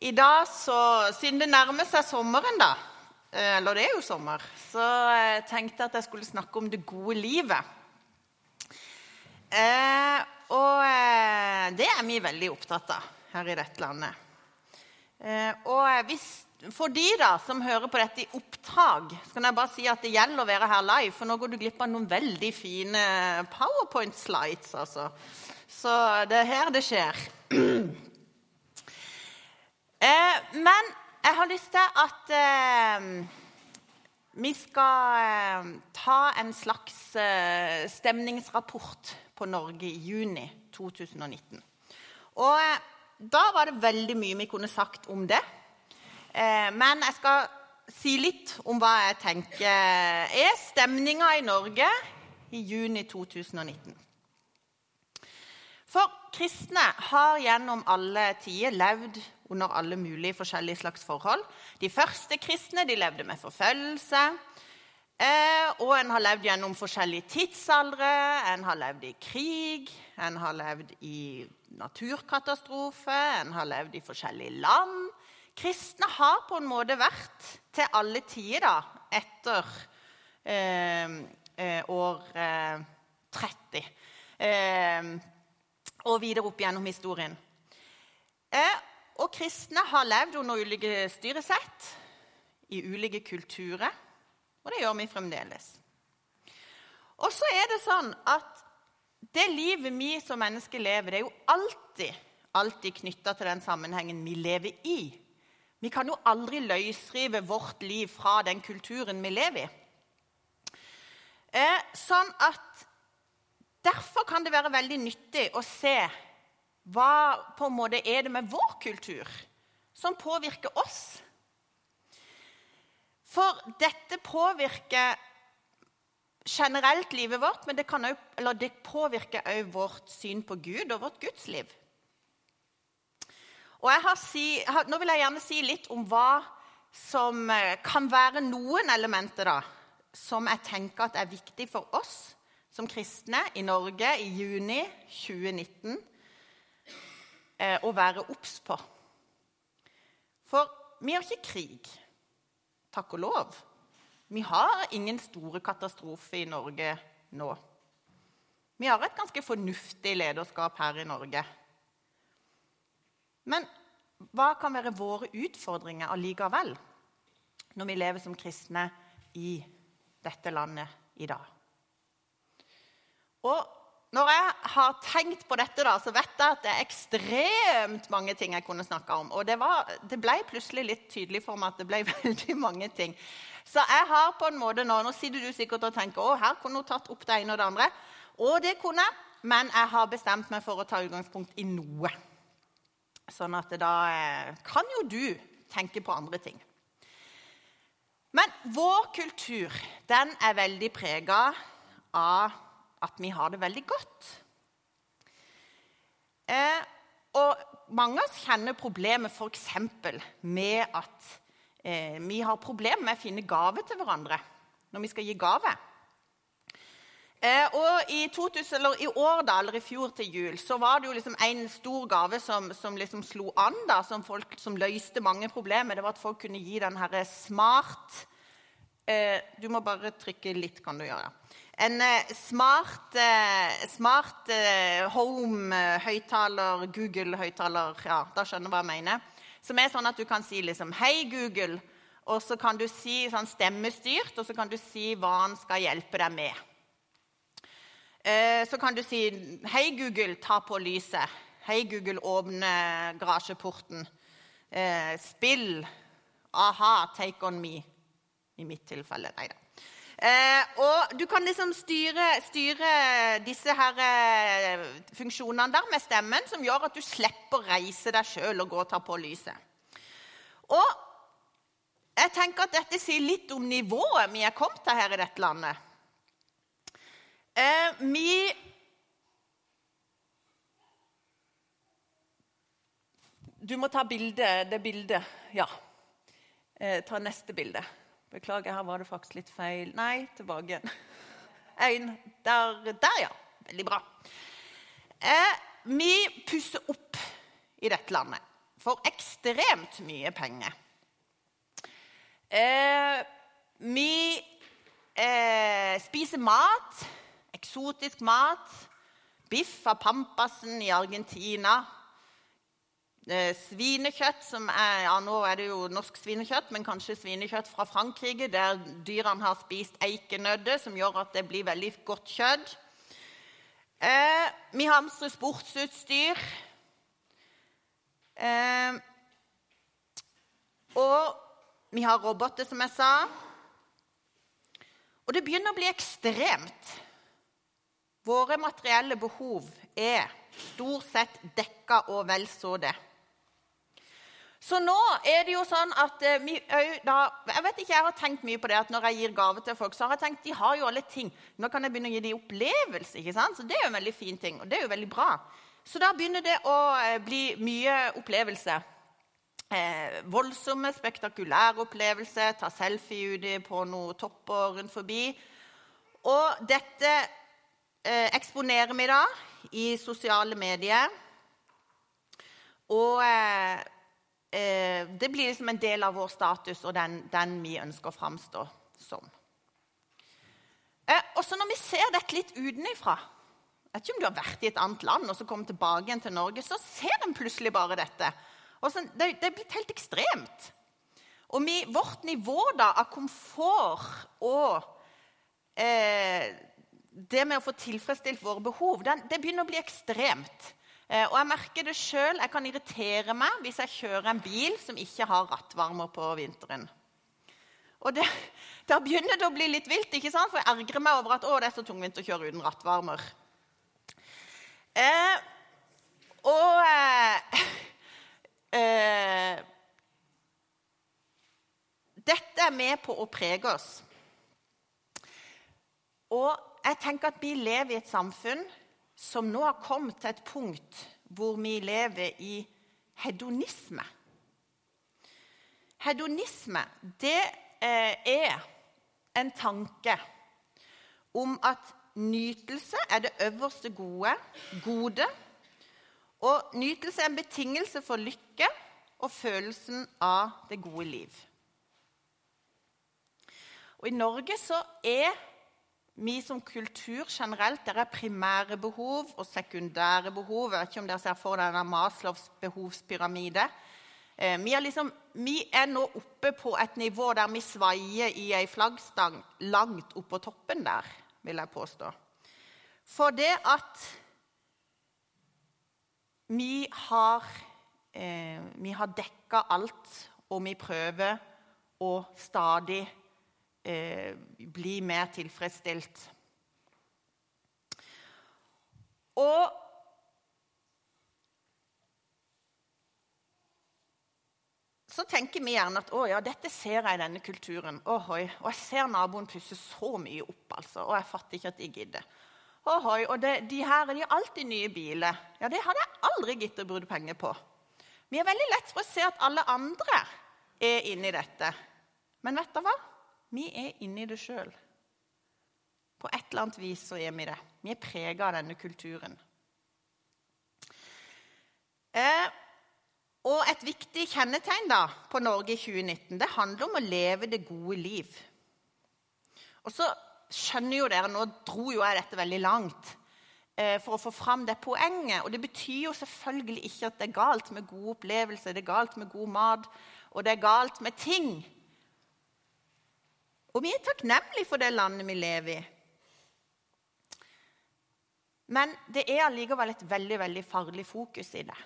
I dag, så, siden det nærmer seg sommeren, da, eh, eller det er jo sommer, så jeg tenkte jeg at jeg skulle snakke om det gode livet. Eh, og eh, det er vi veldig opptatt av her i dette landet. Eh, og hvis, for de da, som hører på dette i opptak, så kan jeg bare si at det gjelder å være her live, for nå går du glipp av noen veldig fine powerpoint-slides. altså. Så det er her det skjer. Eh, men jeg har lyst til at eh, vi skal eh, ta en slags eh, stemningsrapport på Norge i juni 2019. Og eh, da var det veldig mye vi kunne sagt om det. Eh, men jeg skal si litt om hva jeg tenker er stemninga i Norge i juni 2019. For kristne har gjennom alle tider levd under alle mulige forskjellige slags forhold. De første kristne de levde med forfølgelse. Eh, og en har levd gjennom forskjellige tidsaldre. En har levd i krig, en har levd i naturkatastrofe, en har levd i forskjellige land. Kristne har på en måte vært til alle tider da, etter eh, eh, år 30 og videre opp gjennom historien. Eh, og kristne har levd under ulike styresett, i ulike kulturer, og det gjør vi fremdeles. Og så er det sånn at det livet vi som mennesker lever, det er jo alltid, alltid knytta til den sammenhengen vi lever i. Vi kan jo aldri løsrive vårt liv fra den kulturen vi lever i. Eh, sånn at Derfor kan det være veldig nyttig å se hva på en måte er det med vår kultur som påvirker oss. For dette påvirker generelt livet vårt, men det, også, det påvirker også vårt syn på Gud og vårt gudsliv. Og si, nå vil jeg gjerne si litt om hva som eh, kan være noen elementer da, som jeg tenker at er viktig for oss som kristne i Norge i juni 2019 eh, å være obs på. For vi har ikke krig, takk og lov. Vi har ingen store katastrofer i Norge nå. Vi har et ganske fornuftig lederskap her i Norge. Men hva kan være våre utfordringer allikevel når vi lever som kristne i dette landet i dag? Og når jeg har tenkt på dette, da, så vet jeg at det er ekstremt mange ting jeg kunne snakka om. Og det, var, det, ble plutselig litt tydelig for meg at det ble veldig mange ting. Så jeg har på en måte nå Nå sitter du sikkert og tenker å, her kunne hun tatt opp det ene og det andre. Og det kunne jeg, men jeg har bestemt meg for å ta utgangspunkt i noe. Sånn at da eh, kan jo du tenke på andre ting. Men vår kultur den er veldig prega av at vi har det veldig godt. Eh, og mange av oss kjenner problemet f.eks. med at eh, vi har problemer med å finne gave til hverandre når vi skal gi gave. Eh, og i, 2000, eller i, år da, eller i fjor til jul så var det jo liksom en stor gave som, som liksom slo an, da, som, folk, som løste mange problemer. Det var at folk kunne gi den herre smart eh, Du må bare trykke litt, kan du gjøre. En eh, smart, eh, smart eh, home-høyttaler, Google-høyttaler Ja, da skjønner du hva jeg mener. Som er sånn at du kan si liksom 'Hei, Google', og så kan du si sånn stemmestyrt, og så kan du si hva han skal hjelpe deg med. Så kan du si 'Hei, Google, ta på lyset'. 'Hei, Google, åpne garasjeporten'. Spill 'A-ha, take on me'. I mitt tilfelle. Nei da. Eh, og du kan liksom styre, styre disse her eh, funksjonene der med stemmen, som gjør at du slipper å reise deg sjøl og gå og ta på lyset. Og jeg tenker at dette sier litt om nivået vi er kommet til her i dette landet. Eh, vi Du må ta bildet, det bildet. Ja. Eh, ta neste bilde. Beklager, her var det faktisk litt feil. Nei, tilbake igjen. Én. Der, der, ja. Veldig bra. Eh, vi pusser opp i dette landet. for ekstremt mye penger. Eh, vi eh, spiser mat, eksotisk mat. Biff av Pampasen i Argentina. Eh, svinekjøtt, som er ja, Nå er det jo norsk svinekjøtt, men kanskje svinekjøtt fra Frankrike, der dyrene har spist eikenødder, som gjør at det blir veldig godt kjøtt. Eh, vi hamstrer sportsutstyr. Eh, og vi har roboter, som jeg sa. Og det begynner å bli ekstremt. Våre materielle behov er stort sett dekka og vel så det. Så nå er det jo sånn at eh, vi da, Jeg vet ikke, jeg har tenkt mye på det at når jeg gir gave til folk, så har jeg tenkt de har jo alle ting. Nå kan jeg begynne å gi dem opplevelse. ikke sant? Så det er jo en veldig fin ting, og det er jo veldig bra. Så da begynner det å eh, bli mye opplevelse. Eh, voldsomme, spektakulære opplevelser. Ta selfie uti på noen topper rundt forbi. Og dette eh, eksponerer vi da i sosiale medier. Og eh, eh, det blir liksom en del av vår status og den, den vi ønsker å framstå som. Eh, også når vi ser dette litt utenfra vet ikke om du har vært i et annet land og så kommet tilbake igjen til Norge, så ser en plutselig bare dette. Så, det, det er blitt helt ekstremt. Og vi, vårt nivå da, av komfort og eh, det med å få tilfredsstilt våre behov, den, det begynner å bli ekstremt. Eh, og jeg merker det sjøl. Jeg kan irritere meg hvis jeg kjører en bil som ikke har rattvarmer på vinteren. Og det, Da begynner det å bli litt vilt, ikke sant? for jeg ergrer meg over at å, det er så tungvint å kjøre uten rattvarmer. Eh, og eh, eh, Dette er med på å prege oss. Og jeg tenker at vi lever i et samfunn som nå har kommet til et punkt hvor vi lever i hedonisme. Hedonisme, det eh, er en tanke om at nytelse er det øverste gode, gode. Og nytelse er en betingelse for lykke og følelsen av det gode liv. Og I Norge så er vi som kultur generelt, der er primære behov og sekundære behov. Jeg vet ikke om dere ser for dere Maslows behovspyramide. Eh, vi er, liksom, vi er, nå oppe på et nivå der vi svaier i ei flaggstang langt oppå toppen der, vil jeg påstå. For det at vi har, eh, har dekka alt, og vi prøver å stadig eh, bli mer tilfredsstilt. Og så tenker vi gjerne at å ja, dette ser jeg i denne kulturen. Ohoi, og jeg ser naboen pusse så mye opp, altså. Og jeg fatter ikke at de gidder. Ohoi, og det, de her de har alltid nye biler. Ja, det hadde jeg aldri giddet å bruke penger på. Vi er veldig lett for å se at alle andre er inni dette. Men vet du hva? Vi er inni det sjøl. På et eller annet vis så er vi det. Vi er prega av denne kulturen. Eh, og et viktig kjennetegn da, på Norge i 2019 det handler om å leve det gode liv. Og så skjønner jo dere, Nå dro jo jeg dette veldig langt eh, for å få fram det poenget. Og det betyr jo selvfølgelig ikke at det er galt med gode opplevelser, det er galt med god mat, og det er galt med ting. Og vi er takknemlige for det landet vi lever i. Men det er allikevel et veldig veldig farlig fokus i det.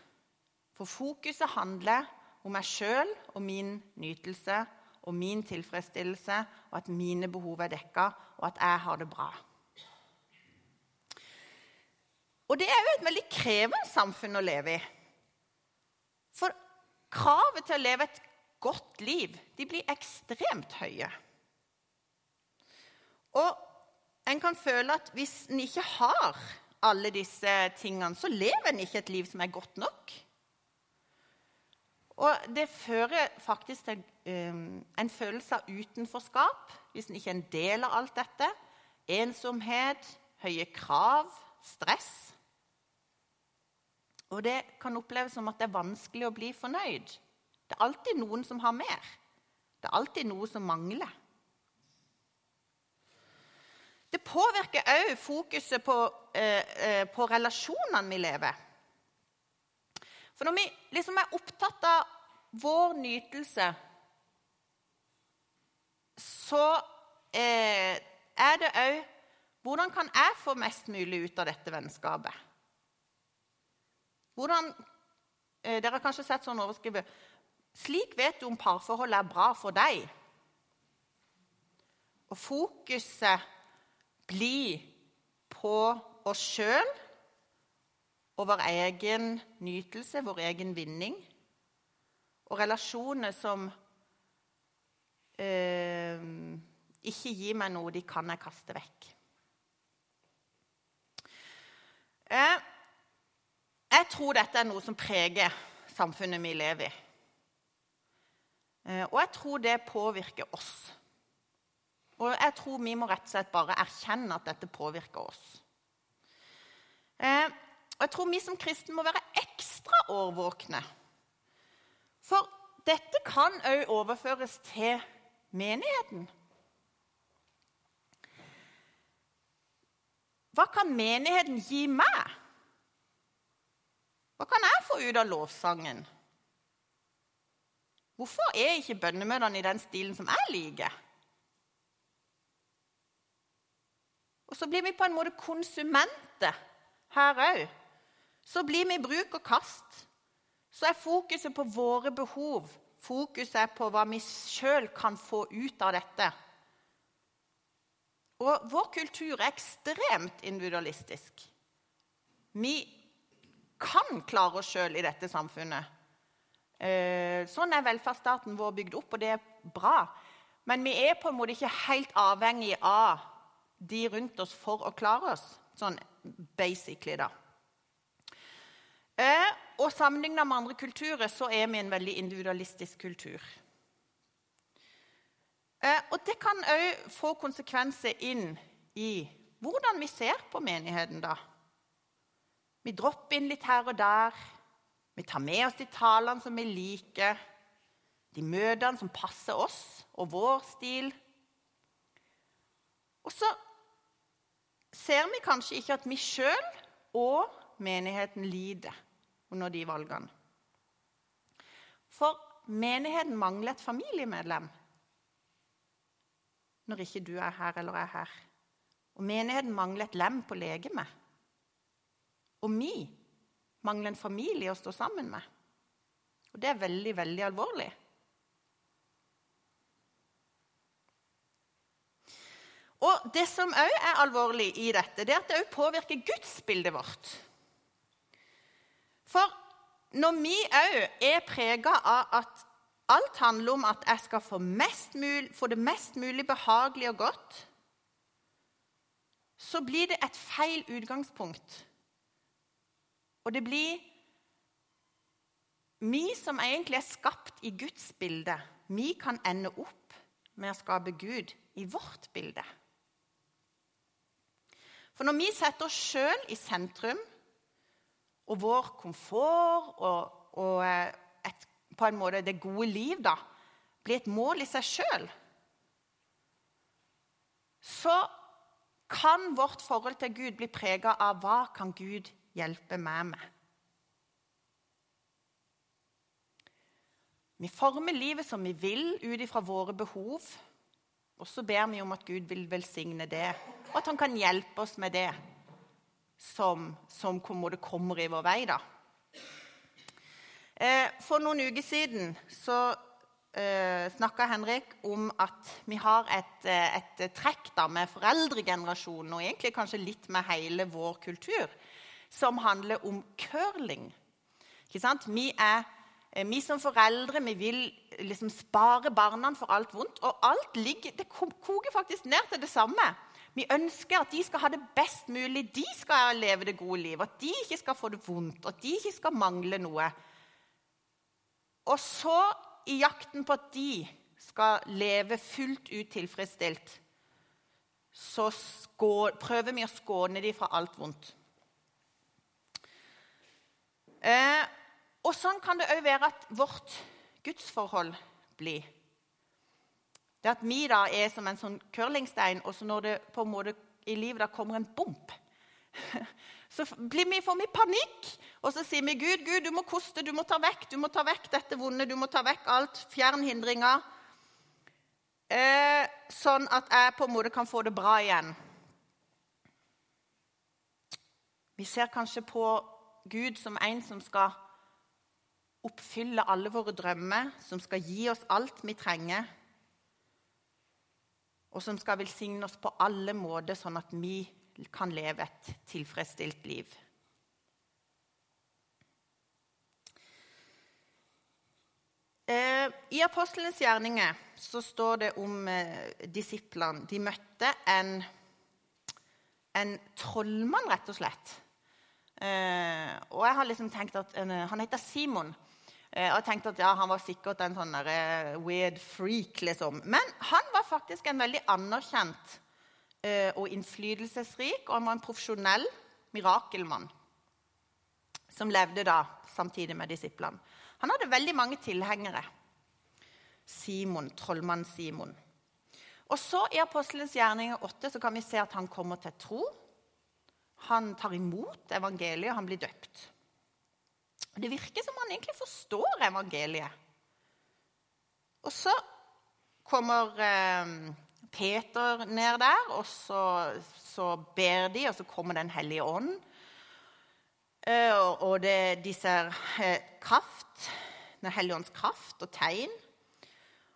For fokuset handler om meg sjøl og min nytelse og min tilfredsstillelse, og at mine behov er dekka, og at jeg har det bra. Og det er jo et veldig krevende samfunn å leve i. For kravet til å leve et godt liv de blir ekstremt høye. Og en kan føle at hvis en ikke har alle disse tingene, så lever en ikke et liv som er godt nok. Og det fører faktisk til um, en følelse av utenforskap hvis en ikke er en del av alt dette. Ensomhet, høye krav, stress. Og det kan oppleves som at det er vanskelig å bli fornøyd. Det er alltid noen som har mer. Det er alltid noe som mangler. Det påvirker òg fokuset på, eh, eh, på relasjonene vi lever. For når vi liksom er opptatt av vår nytelse, så eh, er det òg hvordan kan jeg få mest mulig ut av dette vennskapet? Hvordan, Dere har kanskje sett sånn overskrivet 'Slik vet du om parforholdet er bra for deg'. Og fokuset blir på oss sjøl og vår egen nytelse, vår egen vinning. Og relasjoner som eh, ikke gir meg noe de kan jeg kaste vekk. Eh, jeg tror dette er noe som preger samfunnet vi lever i. Eh, og jeg tror det påvirker oss. Og jeg tror vi må rett og slett bare erkjenne at dette påvirker oss. Eh, og jeg tror vi som kristne må være ekstra årvåkne. For dette kan òg overføres til menigheten. Hva kan menigheten gi meg? Hva kan jeg få ut av lovsangen? Hvorfor er ikke bønnemøtene i den stilen som jeg liker? Og så blir vi på en måte konsumenter her òg. Så blir vi bruk og kast. Så er fokuset på våre behov. Fokuset er på hva vi sjøl kan få ut av dette. Og vår kultur er ekstremt individualistisk. Vi kan klare oss sjøl i dette samfunnet. Eh, sånn er velferdsstaten vår bygd opp, og det er bra. Men vi er på en måte ikke helt avhengig av de rundt oss for å klare oss. Sånn basically, da. Eh, og sammenlignet med andre kulturer så er vi en veldig individualistisk kultur. Eh, og det kan òg få konsekvenser inn i hvordan vi ser på menigheten, da. Vi dropper inn litt her og der. Vi tar med oss de talene som vi liker, de møtene som passer oss og vår stil. Og så ser vi kanskje ikke at vi sjøl og menigheten lider under de valgene. For menigheten mangler et familiemedlem når ikke du er her eller er her. Og menigheten mangler et lem på legemet. Og vi mangler en familie å stå sammen med. Og det er veldig, veldig alvorlig. Og Det som òg er alvorlig i dette, det er at det òg påvirker gudsbildet vårt. For når vi òg er prega av at Alt handler om at jeg skal få, mulig, få, det mest mulig behagelig og godt. Så blir det et feil utgangspunkt. Og det blir Vi som egentlig er skapt i Guds bilde, vi kan ende opp med å skape Gud i vårt bilde. For når vi setter oss sjøl i sentrum, og vår komfort og, og et, på en måte det gode liv da, blir et mål i seg sjøl, så kan vårt forhold til Gud bli prega av hva kan Gud hjelpe meg med. Vi former livet som vi vil, ut ifra våre behov. Og så ber vi om at Gud vil velsigne det, og at han kan hjelpe oss med det som, som kommer i vår vei. da. Eh, for noen uker siden så eh, snakka Henrik om at vi har et, eh, et trekk da med foreldregenerasjonen, og egentlig kanskje litt med hele vår kultur, som handler om curling. Vi, er, eh, vi som foreldre vi vil liksom spare barna for alt vondt. Og alt ligger, det koker faktisk ned til det samme. Vi ønsker at de skal ha det best mulig, de skal leve det gode livet. At de ikke skal få det vondt, at de ikke skal mangle noe. Og så, i jakten på at de skal leve fullt ut tilfredsstilt, så prøver vi å skåne dem fra alt vondt. Eh, og sånn kan det òg være at vårt gudsforhold blir. Det at vi da er som en sånn curlingstein, og så når det på en måte i livet da kommer en bump, så blir vi, får vi panikk. Og så sier vi Gud, Gud, du må koste, du må ta vekk du må ta vekk dette vonde, du må ta vekk alt. Fjern hindringer. Eh, sånn at jeg på en måte kan få det bra igjen. Vi ser kanskje på Gud som en som skal oppfylle alle våre drømmer, som skal gi oss alt vi trenger, og som skal velsigne oss på alle måter, sånn at vi kan leve et tilfredsstilt liv. Eh, I apostlenes gjerninger så står det om eh, disiplene. De møtte en, en trollmann, rett og slett. Eh, og jeg har liksom tenkt at Han heter Simon. Og jeg tenkte at ja, Han var sikkert en sånn weird freak, liksom. Men han var faktisk en veldig anerkjent og innflytelsesrik, og han var en profesjonell mirakelmann som levde da samtidig med disiplene. Han hadde veldig mange tilhengere. Simon, trollmann Simon. Og så I Apostelens gjerninger 8 så kan vi se at han kommer til tro. Han tar imot evangeliet, og han blir døpt. Det virker som han egentlig forstår evangeliet. Og så kommer eh, Peter ned der, og så, så, ber de, og så kommer Den hellige ånd. Eh, og det, de ser eh, kraft, Den hellige ånds kraft og tegn.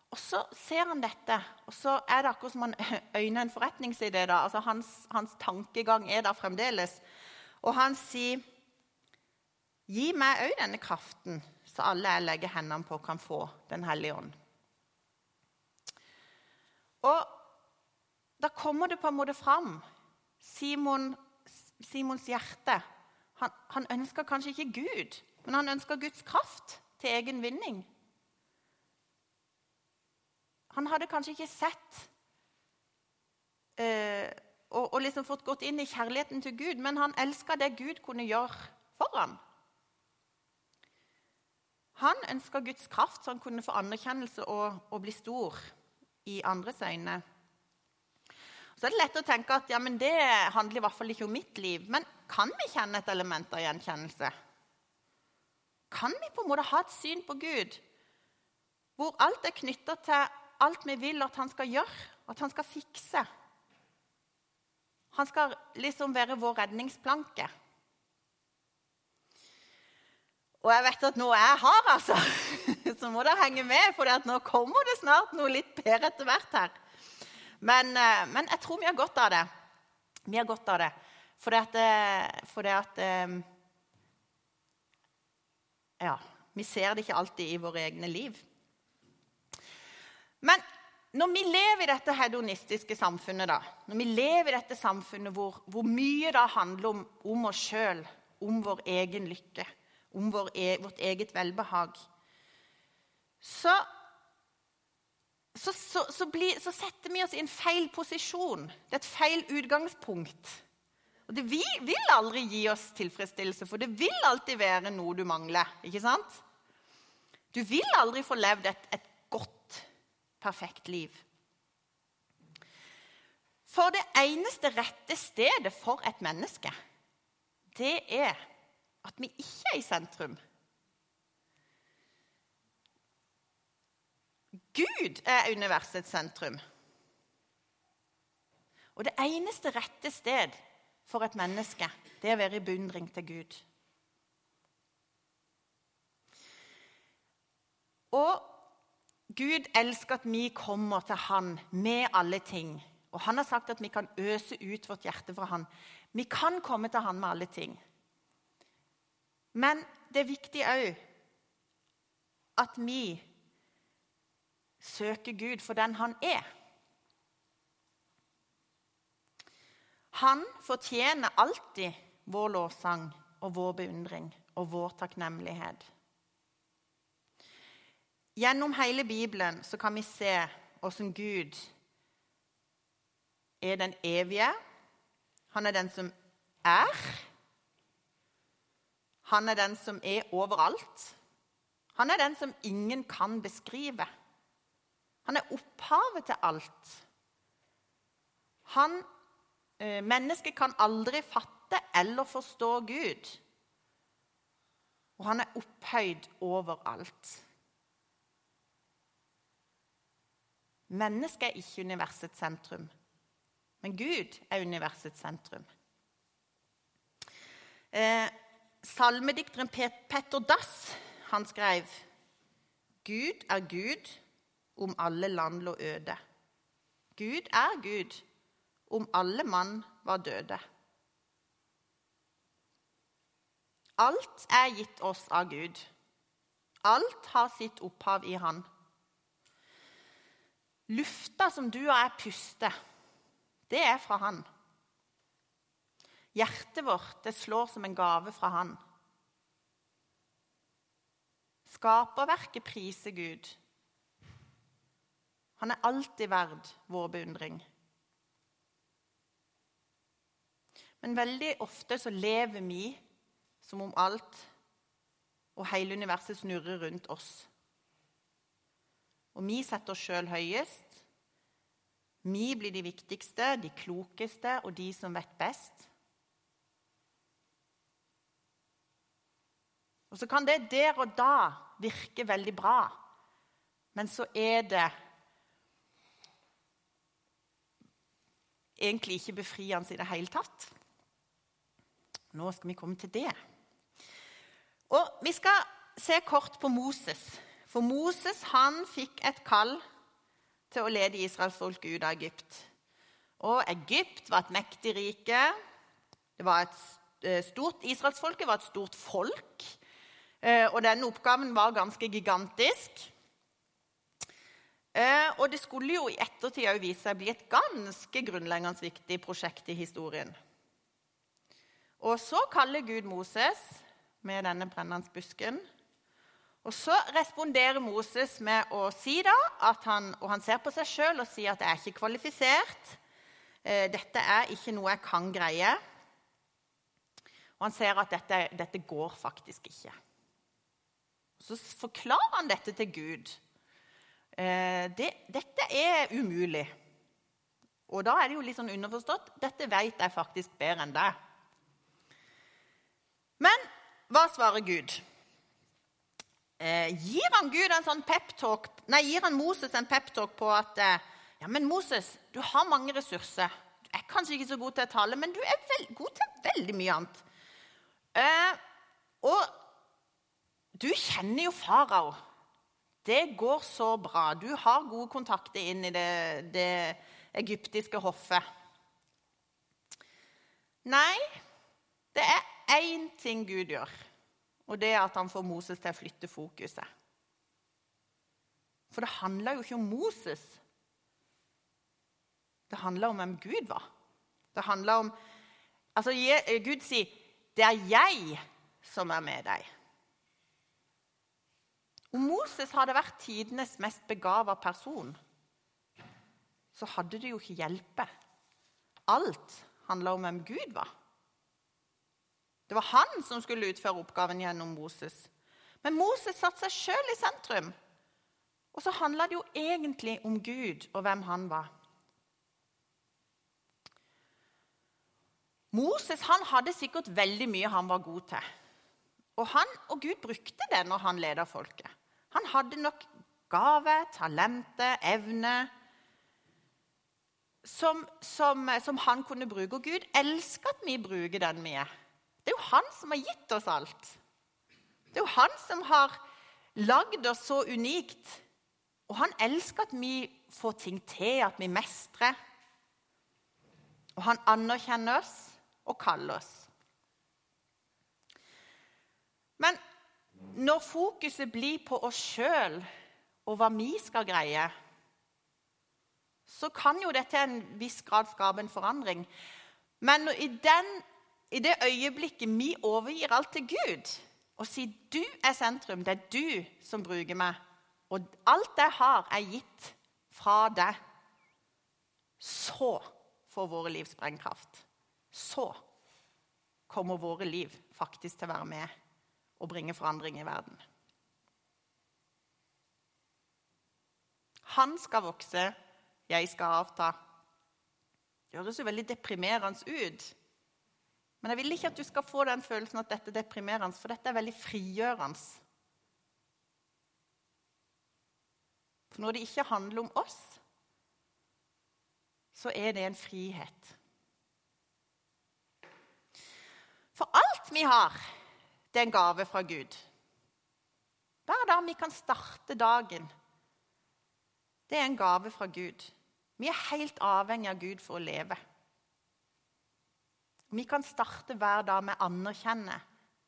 Og så ser han dette, og så er det akkurat som han øyner en forretningsidé. da, altså hans, hans, tankegang er der fremdeles. Og han sier, 'Gi meg òg denne kraften, så alle jeg legger hendene på, kan få Den hellige ånd.' Og da kommer det på en måte fram Simon, Simons hjerte han, han ønsker kanskje ikke Gud, men han ønsker Guds kraft til egen vinning. Han hadde kanskje ikke sett eh, og, og, liksom fått gått inn i kjærligheten til Gud, men han elska det Gud kunne gjøre for ham. Han ønska Guds kraft, så han kunne få anerkjennelse og, og bli stor i andres øyne. Så er det lett å tenke at ja, det handler i hvert fall ikke om mitt liv. Men kan vi kjenne et element av gjenkjennelse? Kan vi på en måte ha et syn på Gud hvor alt er knytta til alt vi vil at han skal gjøre, at han skal fikse? Han skal liksom være vår redningsplanke. Og jeg vet at nå er jeg har, altså. Så må dere henge med, for nå kommer det snart noe litt bedre etter hvert her. Men, eh, men, jeg tror vi har godt av det. Vi har godt av det. For det at, eh, for det at eh, Ja, vi ser det ikke alltid i våre egne liv. Men når vi lever i dette hedonistiske samfunnet, da, når vi lever i dette samfunnet hvor, hvor mye da handler om, om oss sjøl, om vår egen lykke, om vår, e, vårt eget velbehag, så så, så, bli, så, setter vi oss i en feil posisjon. Det er et feil utgangspunkt. Og Det vi, vil aldri gi oss tilfredsstillelse, for det vil alltid være noe du mangler. ikke sant? Du vil aldri få levd et, et godt, perfekt liv. For det eneste rette stedet for et menneske, det er at vi ikke er i sentrum. Gud er universets sentrum. Og det eneste rette sted for et menneske, det er å være i beundring til Gud. Og Gud elsker at vi kommer til Han med alle ting. Og Han har sagt at vi kan øse ut vårt hjerte fra Han. Vi kan komme til Han med alle ting. Men det er viktig òg at vi søker Gud for den han er. Han fortjener alltid vår lovsang og vår beundring og vår takknemlighet. Gjennom hele Bibelen så kan vi se hvordan Gud er den evige. Han er den som er. Han er den som er overalt. Han er den som ingen kan beskrive. Han er opphavet til alt. Han, eh, mennesket kan aldri fatte eller forstå Gud. Og han er opphøyd overalt. Mennesket er ikke universets sentrum, men Gud er universets sentrum. Eh, salmedikteren Petter Dass han skrev Gud er Gud om alle land lå øde. Gud er Gud om alle mann var døde. Alt er gitt oss av Gud. Alt har sitt opphav i Han. Lufta som du og jeg puster, det er fra Han. Hjertet vårt det slår som en gave fra Han. Skaperverket priser Gud. Han er alltid verd vår beundring. Men veldig ofte så lever vi som om alt og hele universet snurrer rundt oss. Og vi setter oss sjøl høyest. Vi blir de viktigste, de klokeste og de som vet best. Og så kan det der og da virke veldig bra, men så er det egentlig ikke befriende i det hele tatt. Nå skal vi komme til det. Og Vi skal se kort på Moses. For Moses han fikk et kall til å lede israelsfolket ut av Egypt. Og Egypt var et mektig rike. Det var et eh, stort, Israelsfolket var et stort folk. Eh, og denne oppgaven var ganske gigantisk. Eh, og det skulle jo i ettertid òg vise seg å bli et ganske grunnleggende viktig prosjekt i historien. Og så kaller Gud Moses med denne brennende busken. Og så responderer Moses med å si da at han, og han ser på seg sjøl og sier at 'jeg er ikke kvalifisert'. Eh, 'Dette er ikke noe jeg kan greie'. Og han ser at dette, dette går faktisk ikke. Så forklarer han dette til Gud. Eh, det, dette er umulig. Og da er det jo litt sånn underforstått dette vet jeg faktisk bedre enn deg. Men hva svarer Gud? Eh, gir han Gud en sånn peptalk, nei, gir han Moses en peptalk på at eh, ja, men Moses, du har mange ressurser. Du er kanskje ikke så god til å tale, men du er god til veldig mye annet. Eh, og du kjenner jo farao. Det går så bra. Du har gode kontakter inn i det, det egyptiske hoffet. Nei, det er én ting Gud gjør, og det er at han får Moses til å flytte fokuset. For det handla jo ikke om Moses. Det handla om hvem Gud var. Det handla om Altså, Gud sier, 'Det er jeg som er med deg'. Om Moses hadde vært tidenes mest begava person, så hadde det jo ikke hjulpet. Alt handla om hvem Gud var. Det var han som skulle utføre oppgaven gjennom Moses. Men Moses satte seg sjøl i sentrum. Og så handla det jo egentlig om Gud og hvem han var. Moses han hadde sikkert veldig mye han var god til. Og, han, og Gud brukte det når han leda folket. Han hadde nok gave, talenter, evne som, som, som, han kunne bruke. Og Gud elsker at vi bruker den vi er. Det er jo han som har gitt oss alt. Det er jo han som har lagd oss så unikt. Og han elsker at vi får ting til, at vi mestrer. Og han anerkjenner oss og kaller oss. Men når fokuset blir på oss sjøl og hva vi skal greie, så kan jo dette en viss grad skape en forandring. Men i, den, i det øyeblikket vi overgir alt til Gud og sier 'du er sentrum', det er du som bruker meg, og alt jeg har, er gitt fra deg, så får våre liv sprengkraft. Så kommer våre liv faktisk til å være med og bringe forandring i verden. Han skal vokse, jeg skal avta. Det høres jo veldig deprimerende ut. Men jeg vil ikke at du skal få den følelsen at dette er deprimerende, for dette er veldig frigjørende. For når det ikke handler om oss, så er det en frihet. For alt vi har, det er en gave fra Gud. Hver dag vi kan starte dagen, det er en gave fra Gud. Vi er helt avhengig av Gud for å leve. Vi kan starte hver dag med å anerkjenne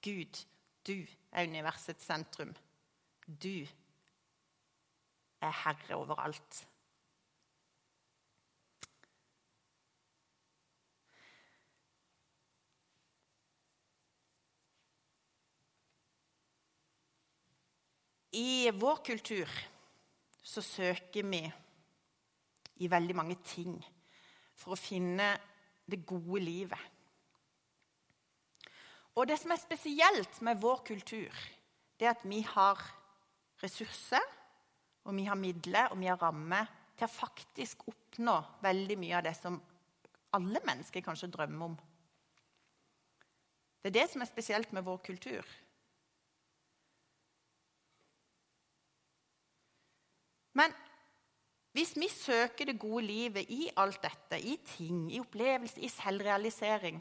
Gud. Du er universets sentrum. Du er herre over I vår kultur så søker vi i veldig mange ting for å finne det gode livet. Og det som er spesielt med vår kultur, det er at vi har ressurser, og vi har midler og vi har rammer til å faktisk oppnå veldig mye av det som alle mennesker kanskje drømmer om. Det er det som er spesielt med vår kultur. Men hvis vi søker det gode livet i alt dette, i ting, i opplevelse, i selvrealisering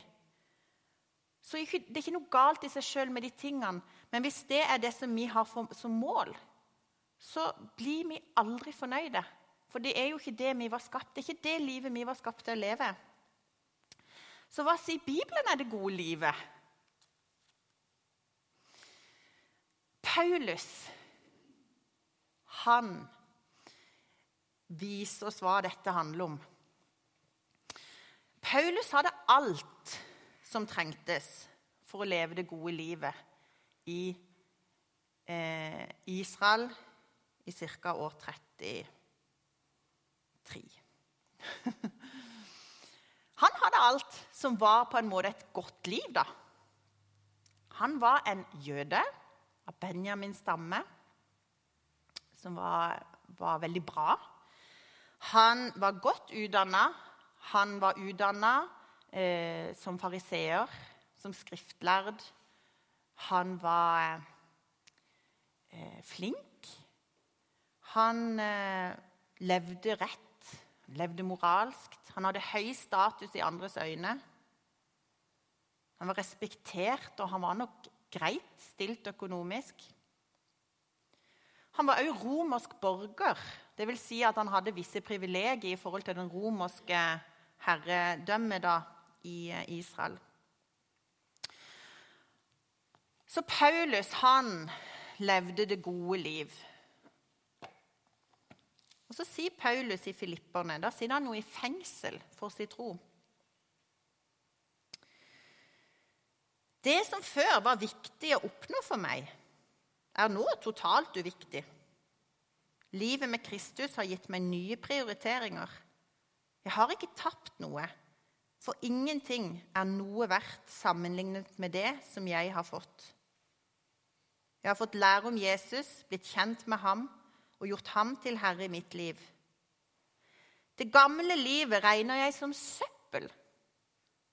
Så er det ikke noe galt i seg sjøl med de tingene, men hvis det er det som vi har som mål, så blir vi aldri fornøyde. For det er jo ikke det vi var skapt. Det er ikke det livet vi var skapt til å leve. Så hva sier Bibelen er det gode livet? Paulus, han vise oss hva dette handler om. Paulus hadde alt som trengtes for å leve det gode livet i eh, Israel i ca. år 33. Han hadde alt som var på en måte et godt liv, da. Han var en jøde av Benjamins stamme, som var, var veldig bra. Han var godt utdanna. Han var utdanna eh, som fariseer, som skriftlærd. Han var eh, flink. Han eh, levde rett, levde moralsk. Han hadde høy status i andres øyne. Han var respektert, og han var nok greit stilt økonomisk. Han var òg romersk borger. Det vil si at han hadde visse privilegier i forhold til den romerske herredømmet i eh, Israel. Så Paulus, han levde det gode liv. Og Så sier Paulus i Filipperne Da sitter han jo i fengsel for sin tro. Det som før var viktig å oppnå for meg, er nå totalt uviktig. Livet med Kristus har gitt meg nye prioriteringer. Jeg har ikke tapt noe, for ingenting er noe verdt sammenlignet med det som jeg har fått. Jeg har fått lære om Jesus, blitt kjent med ham og gjort ham til herre i mitt liv. Det gamle livet regner jeg som søppel,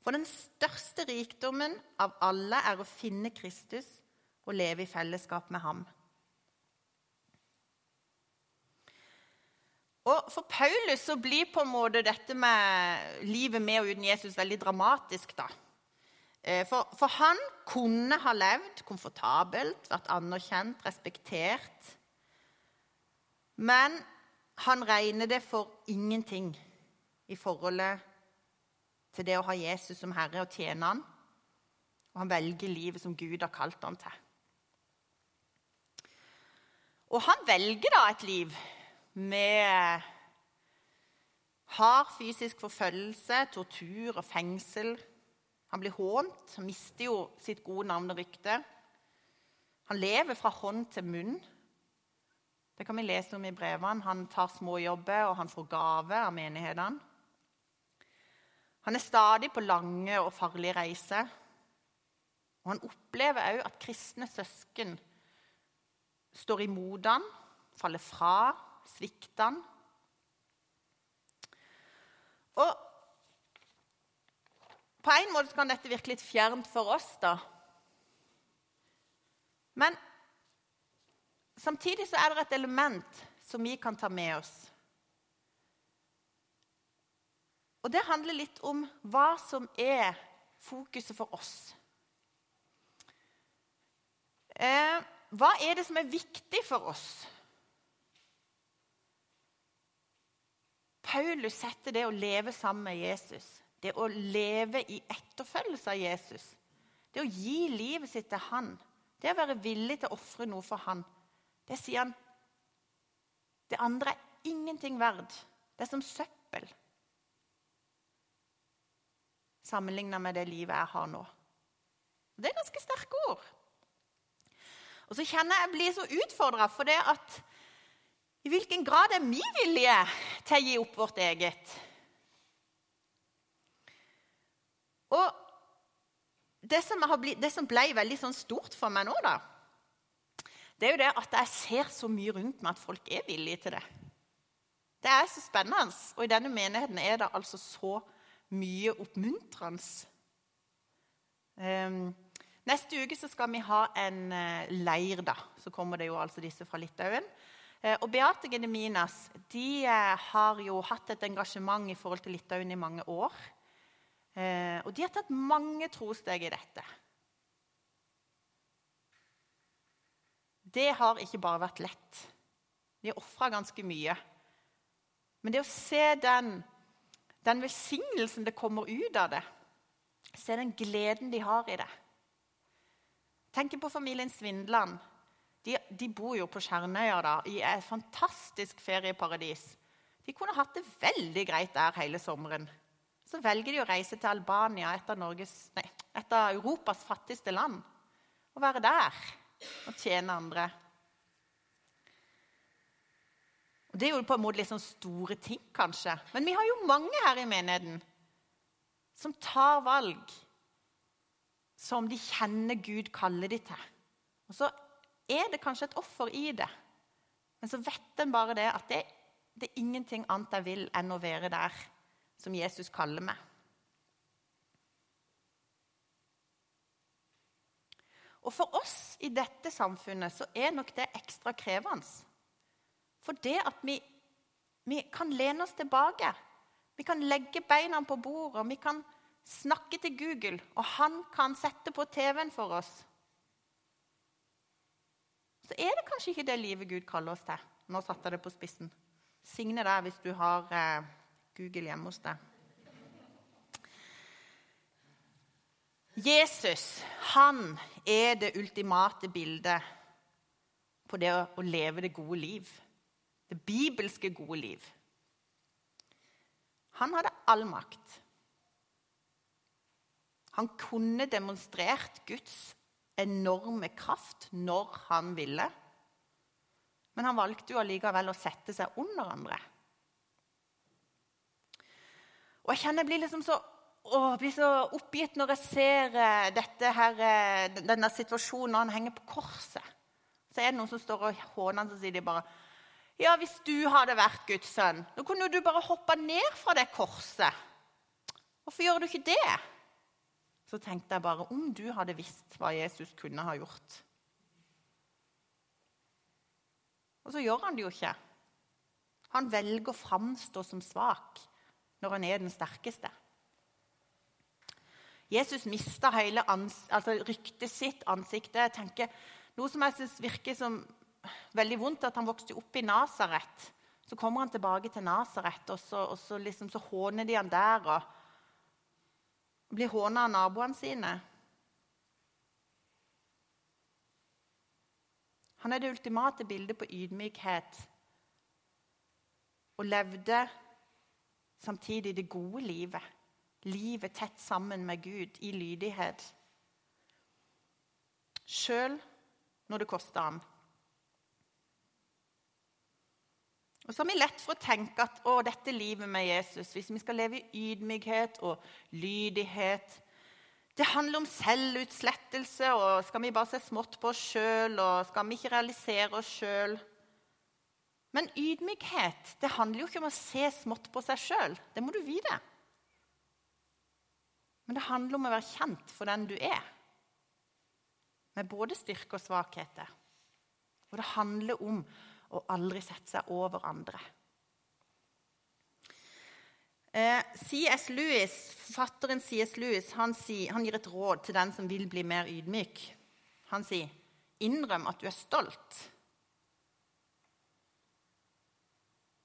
for den største rikdommen av alle er å finne Kristus og leve i fellesskap med ham. Og For Paulus så blir på en måte dette med livet med og uten Jesus veldig dramatisk. da. Eh, for, for, han kunne ha levd komfortabelt, vært anerkjent, respektert. Men han regner det for ingenting i forholdet til det å ha Jesus som herre og tjene han. Og han velger livet som Gud har kalt han til. Og han velger da et liv med hard fysisk forfølgelse, tortur og fengsel. Han blir hånt, han mister jo sitt gode navn og rykte. Han lever fra hånd til munn. Det kan vi lese om i brevene. Han tar småjobber, og han får gave av menighetene. Han er stadig på lange og farlige reiser. Og han opplever òg at kristne søsken står imot han, faller fra, svikter han. Og på en måte kan dette virke litt fjernt for oss, da. Men samtidig så er det et element som vi kan ta med oss. Og det handler litt om hva som er fokuset for oss. Eh, hva er det som er viktig for oss? Paulus setter det å leve sammen med Jesus, det å leve i etterfølgelse av Jesus, det å gi livet sitt til han, det å være villig til å ofre noe for han, det sier han Det andre er ingenting verd. Det er som søppel sammenligna med det livet jeg har nå. Det er ganske sterke ord. Og så kjenner jeg blir så utfordra for det at i hvilken grad er vi villige til å gi opp vårt eget? Og det som, blitt, det som ble veldig sånn stort for meg nå, da, det er jo det at jeg ser så mye rundt meg at folk er villige til det. Det er så spennende. Og i denne menigheten er det altså så mye oppmuntrende. Um, neste uke så skal vi ha en uh, leir. da. Så kommer det jo altså disse fra Litauen. Uh, og Beate Gedeminas de uh, har jo hatt et engasjement i forhold til Litauen i mange år. og de har tatt mange trosteg i dette. Det har ikke bare vært lett. De har ofra ganske mye. Men det å se den den velsignelsen det kommer ut av det. Se den gleden de har i det. Tenk på familien Svindland. De, de bor jo på Skjernøya da, i et fantastisk ferieparadis. De kunne hatt det veldig greit der hele sommeren. Så velger de å reise til Albania, et av, Europas fattigste land. Og være der og tjene andre. Og Det er jo på en måte litt sånn store ting, kanskje. Men vi har jo mange her i menigheten som tar valg som de kjenner Gud kaller de til. Og så er det kanskje et offer i det, men så vet en bare det at det, det er ingenting annet jeg vil enn å være der som Jesus kaller meg. Og For oss i dette samfunnet så er nok det ekstra krevende. For det at vi, vi kan lene oss tilbake, vi kan legge beina på bordet, vi kan snakke til Google, og han kan sette på TV-en for oss Så er det kanskje ikke det livet Gud kaller oss til. Nå satte jeg det på spissen. Signe deg hvis du har eh, Google hjemme hos deg. Jesus, han er det ultimate bildet på det å leve det gode liv. Det bibelske gode liv. Han hadde all makt. Han kunne demonstrert Guds enorme kraft når han ville. Men han valgte jo allikevel å sette seg under andre. Og Jeg kjenner jeg blir liksom så, å, blir så oppgitt når jeg ser eh, dette her, eh, denne situasjonen når han henger på korset. Så er det noen som står og håner han, så sier de bare ja, hvis du hadde vært Guds sønn, nå kunne du bare hoppa ned fra det korset. Hvorfor gjør du ikke det? Så tenkte jeg bare om du hadde visst hva Jesus kunne ha gjort. Og så gjør han det jo ikke. Han velger å framstå som svak når han er den sterkeste. Jesus mista hele altså ryktet sitt, ansiktet. Jeg tenker, Noe som jeg syns virker som veldig vondt at han vokste opp i Nasaret. Så kommer han tilbake til Nasaret, og, så, og så, liksom, så håner de han der. Og blir håna av naboene sine. Han er det ultimate bildet på ydmykhet. Og levde samtidig det gode livet. Livet tett sammen med Gud i lydighet. Sjøl når det kosta ham. Og så har vi lett for å tenke at å, dette livet med Jesus, hvis vi skal leve i ydmykhet og lydighet Det handler om selvutslettelse, og skal vi bare se smått på oss sjøl, og skal vi ikke realisere oss sjøl? Men ydmykhet det handler jo ikke om å se smått på seg sjøl. Det må du vite. Men det handler om å være kjent for den du er, med både styrke og svakheter. Og det handler om å aldri sette seg over andre. Eh, C.S. Lewis, Forfatteren C.S. Lewis han, sier, han gir et råd til den som vil bli mer ydmyk. Han sier, 'Innrøm at du er stolt'.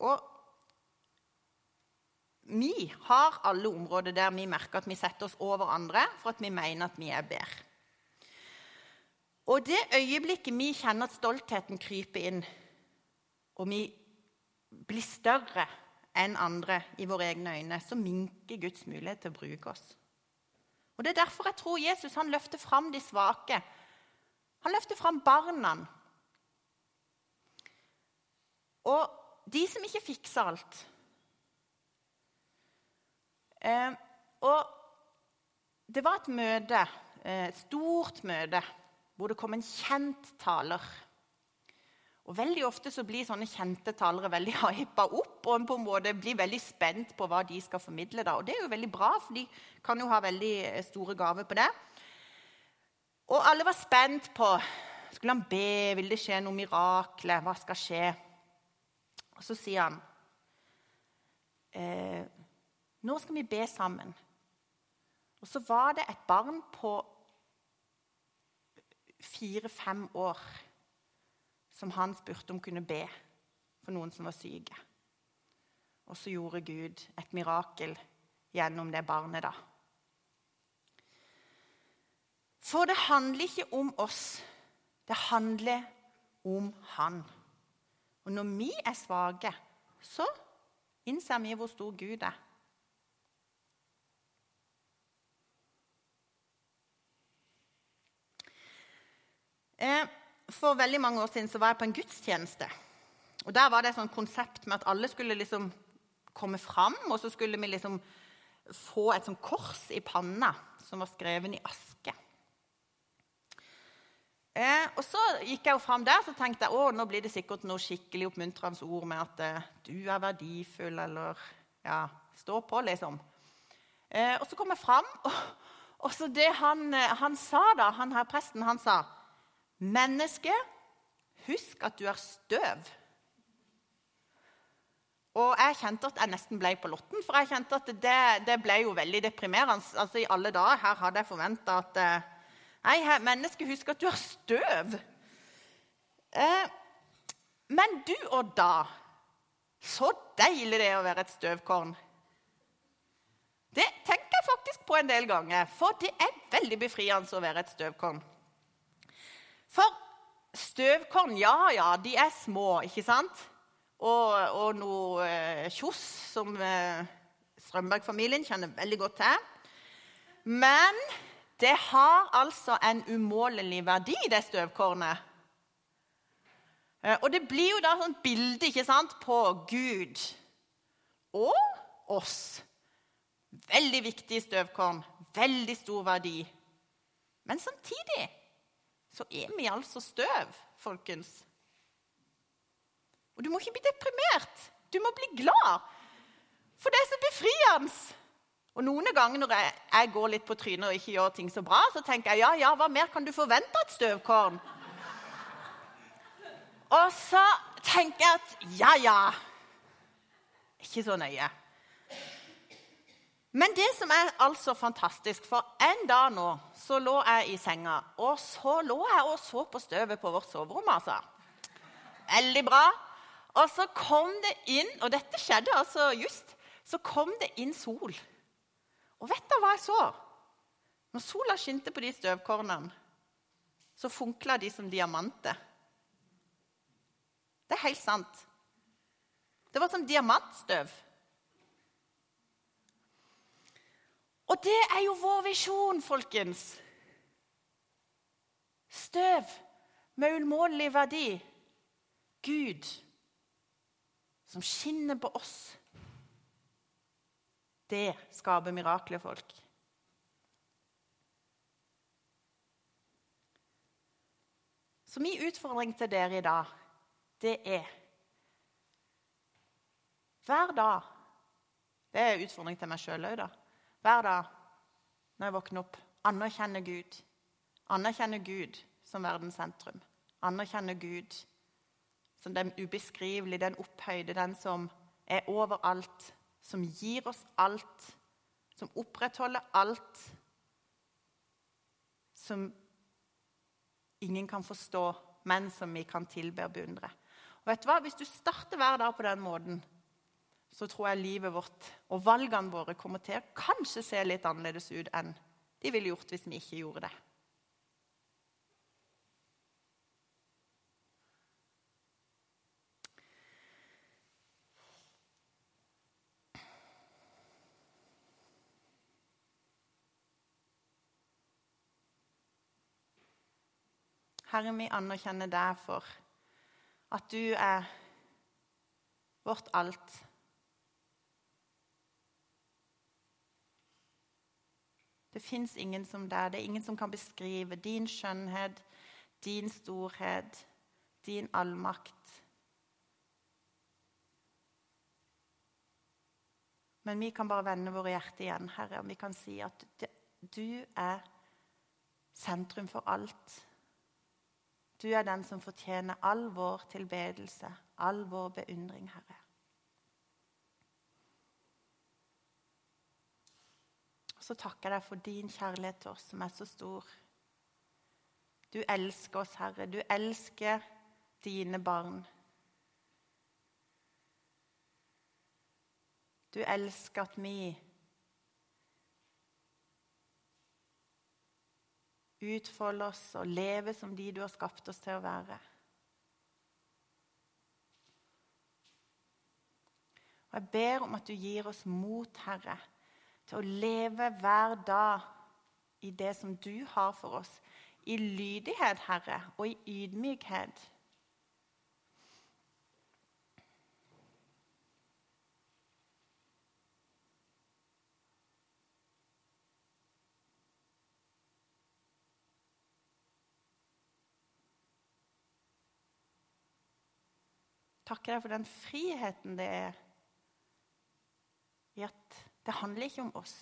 Og vi har alle områder der vi merker at vi setter oss over andre for at vi mener at vi er bedre. Og det øyeblikket vi kjenner at stoltheten kryper inn, og vi blir større enn andre i våre egne øyne, så minker Guds mulighet til å bruke oss. Og Det er derfor jeg tror Jesus han løfter fram de svake. Han løfter fram barna. Og de som ikke fikser alt. Eh, og det var et møte, eh, et stort møte, hvor det kom en kjent taler. Og Veldig ofte så blir sånne kjente talere veldig hypa opp og på en måte blir veldig spent på hva de skal formidle. da. Og Det er jo veldig bra, for de kan jo ha veldig eh, store gaver på det. Og alle var spent på skulle han be, vil det skje noe mirakel? hva skal skje? Og så sier han eh, nå skal vi be sammen. Og så var det et barn på fire-fem år som han spurte om kunne be for noen som var syke. Og så gjorde Gud et mirakel gjennom det barnet, da. For det handler ikke om oss. Det handler om Han. Og når vi er svake, så innser vi hvor stor Gud er. Eh, for veldig mange år siden så var jeg på en gudstjeneste. Og Der var det et sånt konsept med at alle skulle liksom komme fram, og så skulle vi liksom få et sånt kors i panna som var skrevet i aske. Eh, og Så gikk jeg jo fram der så tenkte jeg, å, nå blir det sikkert noe skikkelig oppmuntrende ord med at eh, du er verdifull, eller ja, stå på, liksom. Eh, og så kom jeg fram, og, og så det han, eh, han sa da, han her presten, han sa Menneske, husk at du er støv. Og jeg kjente at jeg nesten ble på lotten, for jeg kjente at det, det ble jo veldig deprimerende. Altså I alle dager her hadde jeg forventa at eh, Nei, menneske, husk at du er støv. Eh, men du og da Så deilig det er å være et støvkorn. Det tenker jeg faktisk på en del ganger, for det er veldig befriende å være et støvkorn. For støvkorn, ja ja, de er små, ikke sant? Og, og noe eh, kjoss som eh, Strømberg-familien kjenner veldig godt til. Men det har altså en umålelig verdi, det støvkornet. Eh, og det blir jo da sånn bilde ikke sant, på Gud og oss. Veldig viktig støvkorn, veldig stor verdi. Men samtidig så er vi altså støv, folkens. Og du må ikke bli deprimert. Du må bli glad. For det er så befriende. Og Noen ganger når jeg, jeg, går litt på trynet og ikke gjør ting så bra, så tenker jeg ja, ja, hva mer kan du forvente av et støvkorn? Og så tenker jeg at ja, ja Ikke så nøye. Men det som er altså fantastisk, for en dag nå så lå jeg i senga, og så lå jeg og så på støvet på vårt soverom, altså. Veldig bra. Og så kom det inn, og dette skjedde altså just, så kom det inn sol. Og vet du hva jeg så? Når sola skinte på de støvkornene, så funkla de som diamanter. Det er helt sant. Det var som diamantstøv. Og det er jo vår visjon, folkens. Støv med umålelig verdi. Gud som skinner på oss. Det skaper mirakler, folk. Så min utfordring til dere i dag, det er Hver dag Det er utfordring til meg sjøl òg, da. Hver dag når jeg våkner opp, anerkjenne Gud. Anerkjenne Gud som verdens sentrum. Anerkjenne Gud som den ubeskrivelige, den opphøyde, den som er overalt, som gir oss alt, som opprettholder alt, som ingen kan forstå, men som vi kan tilbe og beundre. Og vet du hva? Hvis du starter hver dag på den måten, så tror jeg livet vårt og valgene våre kommer til å kanskje se litt annerledes ut enn de ville gjort hvis vi ikke gjorde det. Herre, vi anerkjenner deg for at du er vårt alt. Det fins ingen som deg. Det er ingen som kan beskrive din skjønnhet, din storhet, din allmakt. Men vi kan bare vende våre hjerter igjen, Herre. og Vi kan si at du er sentrum for alt. Du er den som fortjener all vår tilbedelse, all vår beundring, Herre. Og så takker jeg deg for din kjærlighet til oss, som er så stor. Du elsker oss, Herre. Du elsker dine barn. Du elsker at vi utfolder oss og lever som de du har skapt oss til å være. Og Jeg ber om at du gir oss mot, Herre, til å leve hver dag i det som du har for oss. I lydighet, Herre, og i ydmykhet. takker deg for den friheten det er i at det handler ikke om oss.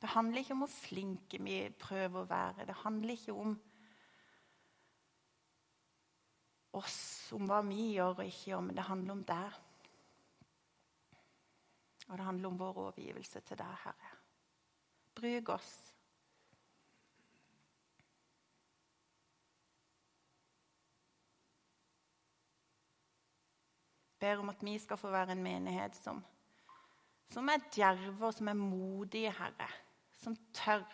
Det handler ikke om hvor flinke vi prøver å være. Det handler ikke om oss, om hva vi gjør og ikke gjør, men det handler om deg. Og det handler om vår overgivelse til deg, Herre. Bruk oss. ber om at vi skal få være en menighet som, som er djerve og som er modige, Herre. Som tør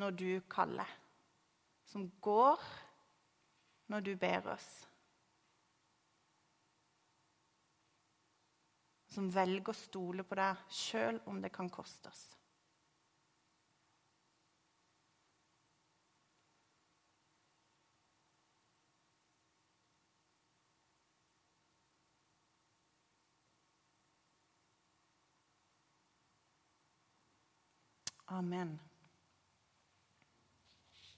når du kaller. Som går når du ber oss. Som velger å stole på deg sjøl om det kan koste oss. Amen.